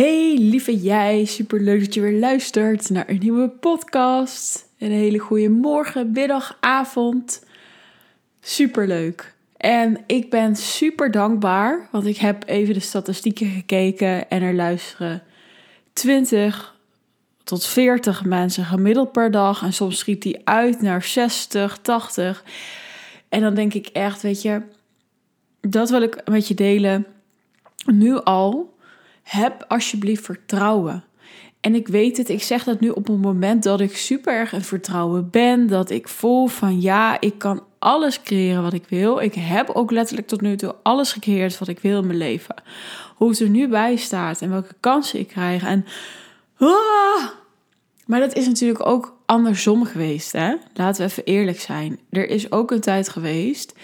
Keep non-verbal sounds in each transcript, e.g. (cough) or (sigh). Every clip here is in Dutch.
Hey lieve jij, super leuk dat je weer luistert naar een nieuwe podcast. Een hele goede morgen, middag, avond. Super leuk. En ik ben super dankbaar, want ik heb even de statistieken gekeken en er luisteren 20 tot 40 mensen gemiddeld per dag. En soms schiet die uit naar 60, 80. En dan denk ik echt, weet je, dat wil ik met je delen. Nu al heb alsjeblieft vertrouwen. En ik weet het, ik zeg dat nu op een moment dat ik super erg in vertrouwen ben. Dat ik voel van ja, ik kan alles creëren wat ik wil. Ik heb ook letterlijk tot nu toe alles gecreëerd wat ik wil in mijn leven. Hoe het er nu bij staat en welke kansen ik krijg. En, ah! Maar dat is natuurlijk ook andersom geweest. Hè? Laten we even eerlijk zijn. Er is ook een tijd geweest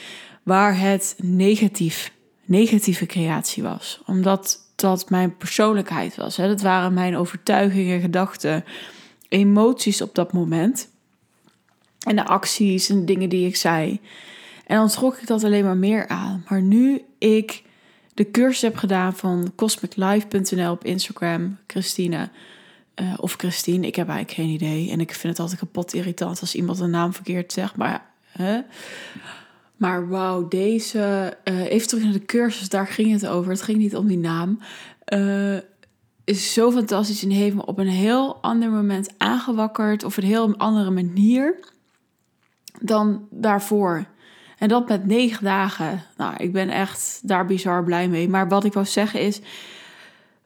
waar het negatief, negatieve creatie was. Omdat dat mijn persoonlijkheid was. Hè. Dat waren mijn overtuigingen, gedachten, emoties op dat moment. En de acties en dingen die ik zei. En dan trok ik dat alleen maar meer aan. Maar nu ik de cursus heb gedaan van cosmiclife.nl op Instagram, Christine. Uh, of Christine, ik heb eigenlijk geen idee. En ik vind het altijd kapot irritant als iemand een naam verkeerd zegt. Maar hè? Maar wauw, deze. Uh, even terug naar de cursus, daar ging het over. Het ging niet om die naam. Uh, is zo fantastisch en heeft me op een heel ander moment aangewakkerd. Of een heel andere manier dan daarvoor. En dat met negen dagen. Nou, ik ben echt daar bizar blij mee. Maar wat ik wou zeggen is.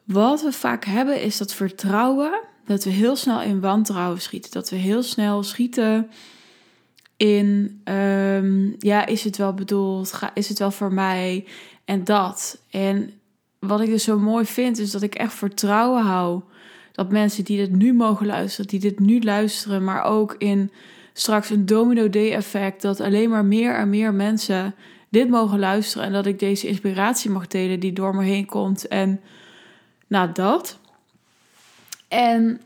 Wat we vaak hebben is dat vertrouwen. Dat we heel snel in wantrouwen schieten. Dat we heel snel schieten in, ehm, ja, is het wel bedoeld? Is het wel voor mij? En dat. En wat ik dus zo mooi vind, is dat ik echt vertrouwen hou. Dat mensen die dit nu mogen luisteren, die dit nu luisteren, maar ook in straks een domino day effect, dat alleen maar meer en meer mensen dit mogen luisteren en dat ik deze inspiratie mag delen die door me heen komt. En nou, dat. En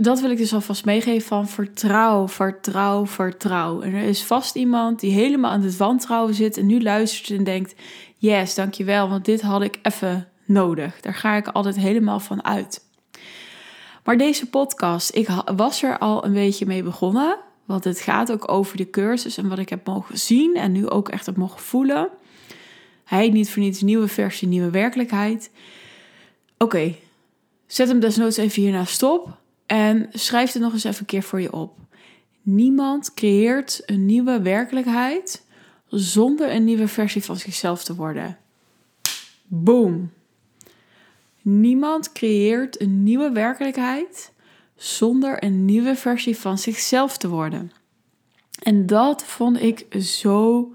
dat wil ik dus alvast meegeven van vertrouw, vertrouw, vertrouw. En er is vast iemand die helemaal aan het wantrouwen zit en nu luistert en denkt: Yes, dankjewel, want dit had ik even nodig. Daar ga ik altijd helemaal van uit. Maar deze podcast, ik was er al een beetje mee begonnen. Want het gaat ook over de cursus en wat ik heb mogen zien en nu ook echt heb mogen voelen. Hij niet voor niets nieuwe versie, nieuwe werkelijkheid. Oké, zet hem desnoods even hierna stop. En schrijf het nog eens even een keer voor je op. Niemand creëert een nieuwe werkelijkheid zonder een nieuwe versie van zichzelf te worden. Boom. Niemand creëert een nieuwe werkelijkheid zonder een nieuwe versie van zichzelf te worden. En dat vond ik zo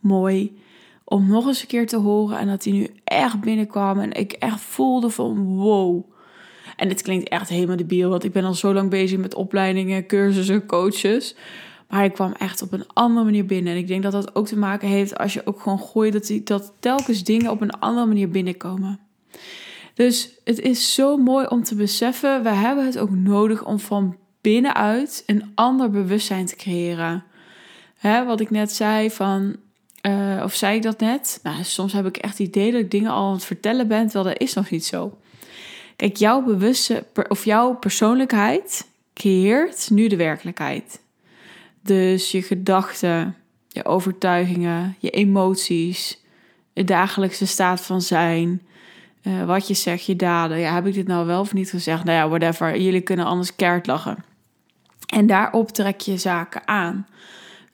mooi om nog eens een keer te horen en dat hij nu echt binnenkwam en ik echt voelde van wow. En dit klinkt echt helemaal debiel, want ik ben al zo lang bezig met opleidingen, cursussen, coaches. Maar ik kwam echt op een andere manier binnen. En ik denk dat dat ook te maken heeft als je ook gewoon gooit, dat, die, dat telkens dingen op een andere manier binnenkomen. Dus het is zo mooi om te beseffen, we hebben het ook nodig om van binnenuit een ander bewustzijn te creëren. Hè, wat ik net zei van, uh, of zei ik dat net? Nou, soms heb ik echt het idee dat ik dingen al aan het vertellen ben, terwijl dat is nog niet zo. Kijk, jouw bewuste of jouw persoonlijkheid creëert nu de werkelijkheid. Dus je gedachten, je overtuigingen, je emoties, de dagelijkse staat van zijn, uh, wat je zegt, je daden. Ja, heb ik dit nou wel of niet gezegd? Nou ja, whatever. Jullie kunnen anders keert lachen. En daarop trek je zaken aan.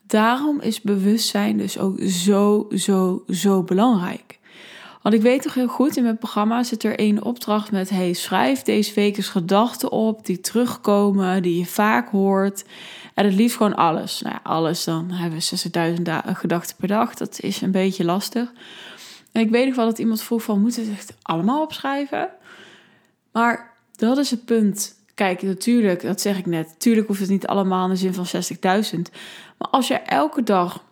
Daarom is bewustzijn dus ook zo, zo, zo belangrijk. Want ik weet toch heel goed, in mijn programma zit er één opdracht met: hey, schrijf deze week eens gedachten op die terugkomen, die je vaak hoort. En het liefst gewoon alles. Nou ja, alles, dan hebben we 60.000 gedachten per dag. Dat is een beetje lastig. En ik weet nog wel dat iemand vroeg van, moeten het allemaal opschrijven? Maar dat is het punt. Kijk, natuurlijk, dat zeg ik net. Tuurlijk hoeft het niet allemaal in de zin van 60.000. Maar als je elke dag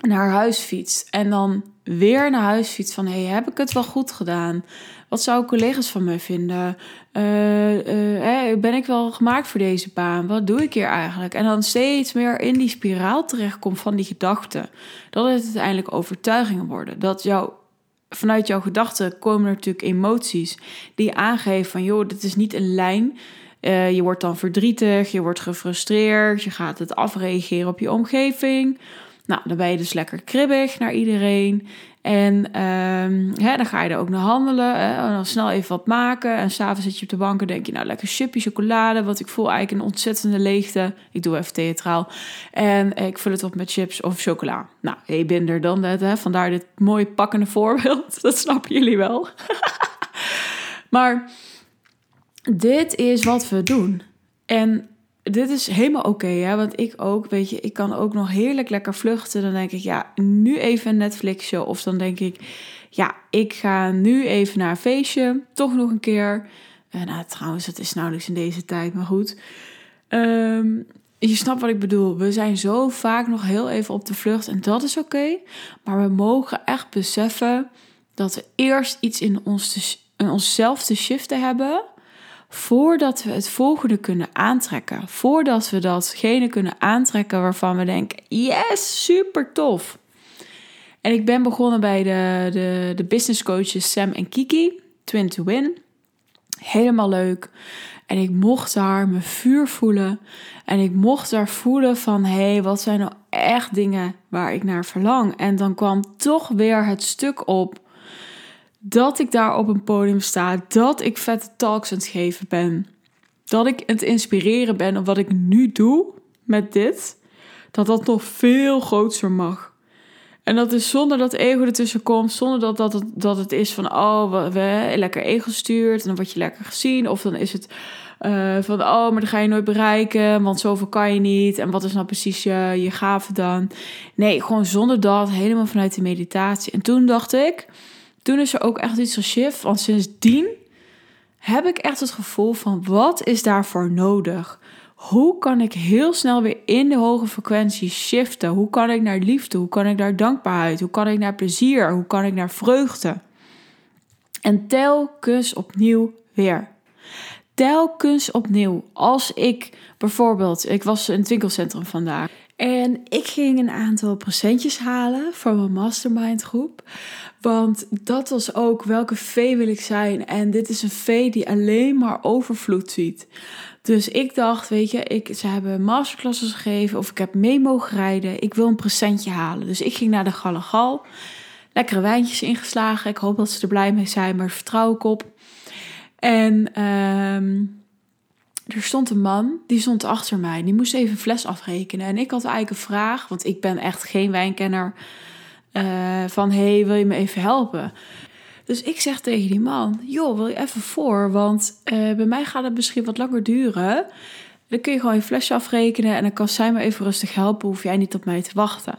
naar huis fietst en dan weer naar huis fietst van... hey, heb ik het wel goed gedaan? Wat zouden collega's van me vinden? Uh, ben ik wel gemaakt voor deze baan? Wat doe ik hier eigenlijk? En dan steeds meer in die spiraal terechtkomt van die gedachten. Dat het uiteindelijk overtuigingen worden. Dat jouw vanuit jouw gedachten komen er natuurlijk emoties die aangeven van joh, dit is niet een lijn. Uh, je wordt dan verdrietig, je wordt gefrustreerd, je gaat het afreageren op je omgeving. Nou, dan ben je dus lekker kribbig naar iedereen. En um, hè, dan ga je er ook naar handelen. en dan snel even wat maken. En s'avonds zit je op de bank en denk je, nou, lekker chipje chocolade. Want ik voel eigenlijk een ontzettende leegte. Ik doe even theatraal. En ik vul het op met chips of chocola. Nou, hey, binder dan dat. Hè. Vandaar dit mooi pakkende voorbeeld. (laughs) Dat snappen jullie wel. (laughs) maar dit is wat we doen. En dit is helemaal oké, want ik ook, weet je, ik kan ook nog heerlijk lekker vluchten. Dan denk ik, ja, nu even een Netflixje. Of dan denk ik, ja, ik ga nu even naar een feestje, toch nog een keer. Uh, nou, trouwens, dat is nauwelijks in deze tijd, maar goed. Ehm, je snapt wat ik bedoel. We zijn zo vaak nog heel even op de vlucht en dat is oké. maar we mogen echt beseffen dat we eerst iets in, ons in onszelf te shiften hebben voordat we het volgende kunnen aantrekken. Voordat we datgene kunnen aantrekken waarvan we denken: yes, super tof. En ik ben begonnen bij de, de, de business coaches Sam en Kiki, Twin to Win. Helemaal leuk. En ik mocht daar mijn vuur voelen. En ik mocht daar voelen van, hé, hey, wat zijn nou echt dingen waar ik naar verlang? En dan kwam toch weer het stuk op dat ik daar op een podium sta, dat ik vette talks aan het geven ben, dat ik het inspireren ben op wat ik nu doe met dit, dat dat nog veel groter mag. En dat is zonder dat ego ertussen komt, zonder dat, dat, het, dat het is van, oh, we, lekker ego stuurt en dan word je lekker gezien. Of dan is het uh, van, oh, maar dan ga je nooit bereiken, want zoveel kan je niet. En wat is nou precies je, je gave dan? Nee, gewoon zonder dat, helemaal vanuit de meditatie. En toen dacht ik, toen is er ook echt iets geshift. Want sindsdien heb ik echt het gevoel van wat is daarvoor nodig? Hoe kan ik heel snel weer in de hoge frequentie shiften? Hoe kan ik naar liefde? Hoe kan ik naar dankbaarheid? Hoe kan ik naar plezier? Hoe kan ik naar vreugde? En telkens opnieuw weer. Telkens opnieuw. Als ik bijvoorbeeld, ik was in het winkelcentrum vandaag. En ik ging een aantal presentjes halen voor mijn mastermind groep. Want dat was ook welke vee wil ik zijn. En dit is een vee die alleen maar overvloed ziet. Dus ik dacht, weet je, ik, ze hebben masterclasses gegeven of ik heb mee mogen rijden. Ik wil een presentje halen. Dus ik ging naar de Galagal. Lekkere wijntjes ingeslagen. Ik hoop dat ze er blij mee zijn, maar vertrouw ik op. En ehm, er stond een man, die stond achter mij. Die moest even een fles afrekenen. En ik had eigenlijk een vraag, want ik ben echt geen wijnkenner. Uh, van, hey, wil je me even helpen? Dus ik zeg tegen die man, joh, wil je even voor? Want uh, bij mij gaat het misschien wat langer duren. Dan kun je gewoon je flesje afrekenen en dan kan zij me even rustig helpen. Hoef jij niet op mij te wachten.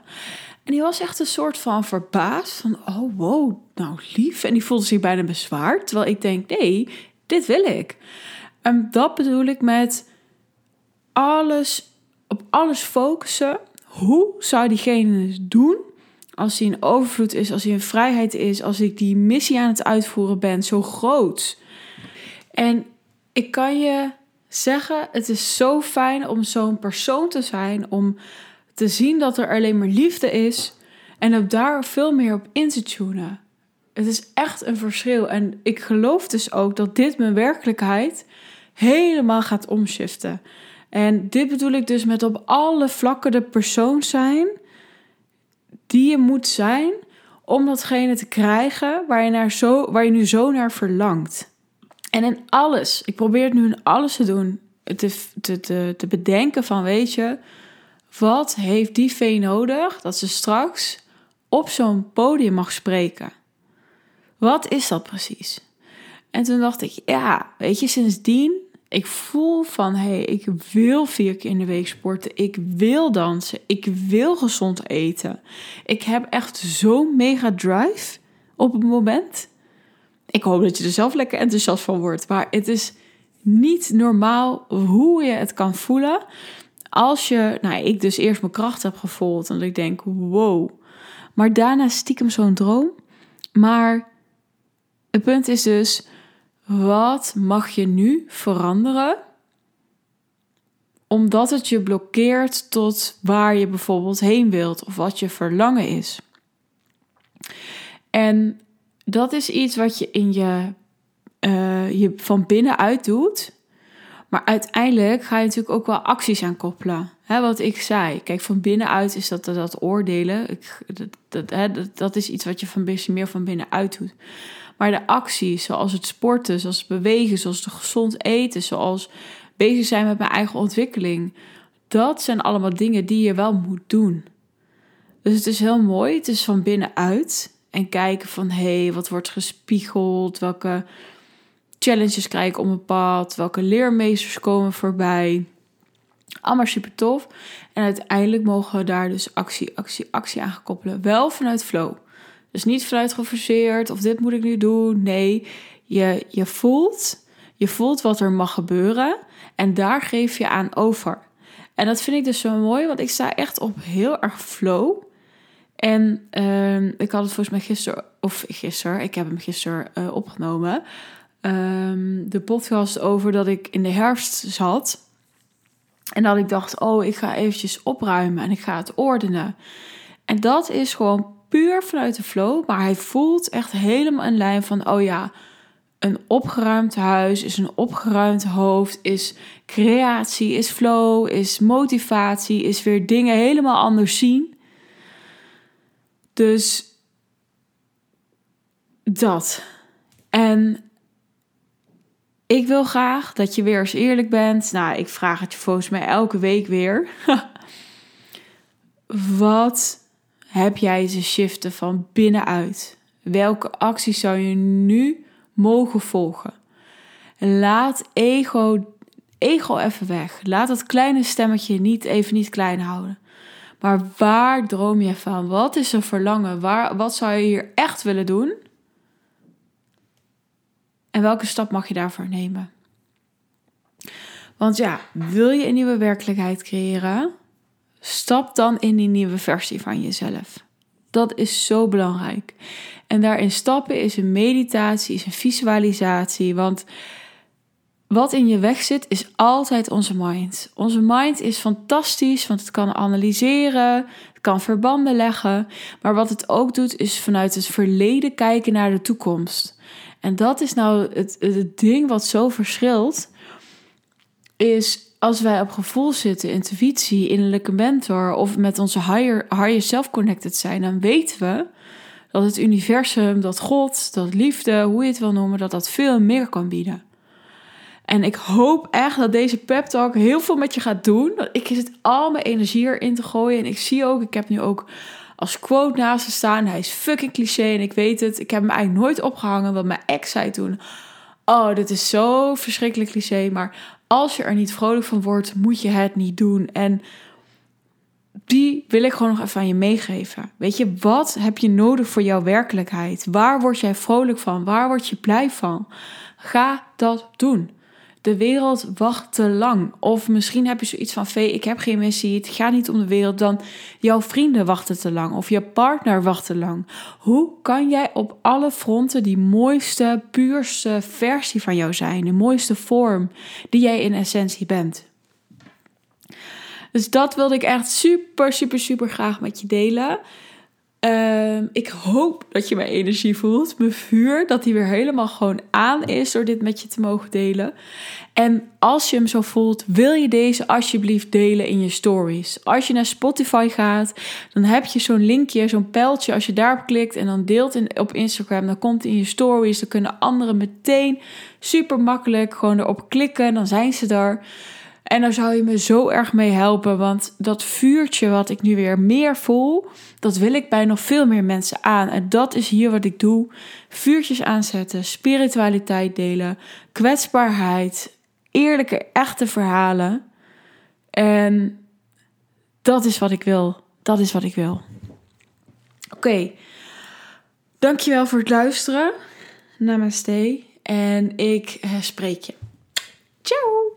En die was echt een soort van verbaasd. Van, oh wow, nou lief. En die voelde zich bijna bezwaard. Terwijl ik denk, nee, dit wil ik. En dat bedoel ik met alles, op alles focussen. Hoe zou diegene het doen als hij in overvloed is, als hij in vrijheid is, als ik die missie aan het uitvoeren ben, zo groot. En ik kan je zeggen, het is zo fijn om zo'n persoon te zijn, om te zien dat er alleen maar liefde is en op daar veel meer op in te tunen. Het is echt een verschil. En ik geloof dus ook dat dit mijn werkelijkheid helemaal gaat omschiften. En dit bedoel ik dus met op alle vlakken de persoon zijn die je moet zijn om datgene te krijgen waar je, naar zo, waar je nu zo naar verlangt. En in alles, ik probeer het nu in alles te doen, te, te, te, te bedenken van weet je, wat heeft die vee nodig dat ze straks op zo'n podium mag spreken? Wat is dat precies? En toen dacht ik, ja, weet je, sindsdien ik voel van hé, hey, ik wil vier keer in de week sporten. Ik wil dansen. Ik wil gezond eten. Ik heb echt zo'n mega drive op het moment. Ik hoop dat je er zelf lekker enthousiast van wordt. Maar het is niet normaal hoe je het kan voelen. Als je, nou, ik dus eerst mijn kracht heb gevoeld. En ik denk, wow. Maar daarna stiekem zo'n droom. Maar het punt is dus wat mag je nu veranderen? Omdat het je blokkeert tot waar je bijvoorbeeld heen wilt of wat je verlangen is. En dat is iets wat je in je, uh, je van binnenuit doet. Maar uiteindelijk ga je natuurlijk ook wel acties aan koppelen. Wat ik zei. Kijk, van binnenuit is dat dat oordelen. Ik, dat, dat, is iets wat je van meer van binnenuit doet. Maar de acties, zoals het sporten, zoals het bewegen, zoals het gezond eten, zoals bezig zijn met mijn eigen ontwikkeling. Dat zijn allemaal dingen die je wel moet doen. Dus het is heel mooi. Het is van binnenuit. En kijken van, hé, hey, wat wordt gespiegeld? Welke challenges krijg ik op mijn pad? Welke leermeesters komen voorbij? Allemaal super tof. En uiteindelijk mogen we daar dus actie, actie, actie aan koppelen. Wel vanuit flow. Dus niet vanuit geforceerd of dit moet ik nu doen. Nee, je, je, voelt, je voelt wat er mag gebeuren. En daar geef je aan over. En dat vind ik dus zo mooi, want ik sta echt op heel erg flow. En uh, ik had het volgens mij gisteren, of gisteren, ik heb hem gisteren uh, opgenomen. Um, de podcast over dat ik in de herfst zat. En dat ik dacht, oh, ik ga eventjes opruimen en ik ga het ordenen. En dat is gewoon puur vanuit de flow, maar hij voelt echt helemaal een lijn van, oh ja, een opgeruimd huis is een opgeruimd hoofd, is creatie, is flow, is motivatie, is weer dingen helemaal anders zien. Dus dat. En ik wil graag dat je weer eens eerlijk bent. Nou, ik vraag het je volgens mij elke week weer. (laughs) Wat heb jij te shiften van binnenuit? Welke acties zou je nu mogen volgen? Laat ego, ego even weg. Laat dat kleine stemmetje niet even niet klein houden. Maar waar droom je van? Wat is een verlangen? Waar, wat zou je hier echt willen doen? En welke stap mag je daarvoor nemen? Want ja, wil je een nieuwe werkelijkheid creëren? Stap dan in die nieuwe versie van jezelf. Dat is zo belangrijk. En daarin stappen is een meditatie, is een visualisatie. Want wat in je weg zit, is altijd onze mind. Onze mind is fantastisch, want het kan analyseren, het kan verbanden leggen. Maar wat het ook doet, is vanuit het verleden kijken naar de toekomst. En dat is nou het, het ding wat zo verschilt. Is als wij op gevoel zitten, intuïtie, innerlijke mentor of met onze higher, higher self connected zijn, dan weten we dat het universum, dat God, dat liefde, hoe je het wil noemen, dat dat veel meer kan bieden. En ik hoop echt dat deze pep talk heel veel met je gaat doen. Ik zit al mijn energie erin te gooien. En ik zie ook, ik heb nu ook als quote naast te staan. Hij is fucking cliché en ik weet het. Ik heb hem eigenlijk nooit opgehangen, want mijn ex zei toen... Oh, dit is zo verschrikkelijk cliché. Maar als je er niet vrolijk van wordt, moet je het niet doen. En die wil ik gewoon nog even aan je meegeven. Weet je, wat heb je nodig voor jouw werkelijkheid? Waar word jij vrolijk van? Waar word je blij van? Ga dat doen. De wereld wacht te lang. Of misschien heb je zoiets van: Vee, ik heb geen missie, het gaat niet om de wereld. Dan jouw vrienden wachten te lang. Of je partner wacht te lang. Hoe kan jij op alle fronten die mooiste, puurste versie van jou zijn? De mooiste vorm die jij in essentie bent? Dus dat wilde ik echt super, super, super graag met je delen. Ehm, ik hoop dat je mijn energie voelt, mijn vuur, dat die weer helemaal gewoon aan is door dit met je te mogen delen. En als je hem zo voelt, wil je deze alsjeblieft delen in je stories. Als je naar Spotify gaat, dan heb je zo'n linkje, zo'n pijltje. Als je daarop klikt en dan deelt in, op Instagram, dan komt het in je stories. Dan kunnen anderen meteen super makkelijk gewoon erop klikken. Dan zijn ze er. En daar zou je me zo erg mee helpen, want dat vuurtje wat ik nu weer meer voel, dat wil ik bij nog veel meer mensen aan. En dat is hier wat ik doe: vuurtjes aanzetten, spiritualiteit delen, kwetsbaarheid, eerlijke, echte verhalen. En dat is wat ik wil. Dat is wat ik wil. Oké. Okay. Dankjewel voor het luisteren. Namaste. En ik eh, spreek je. Ciao!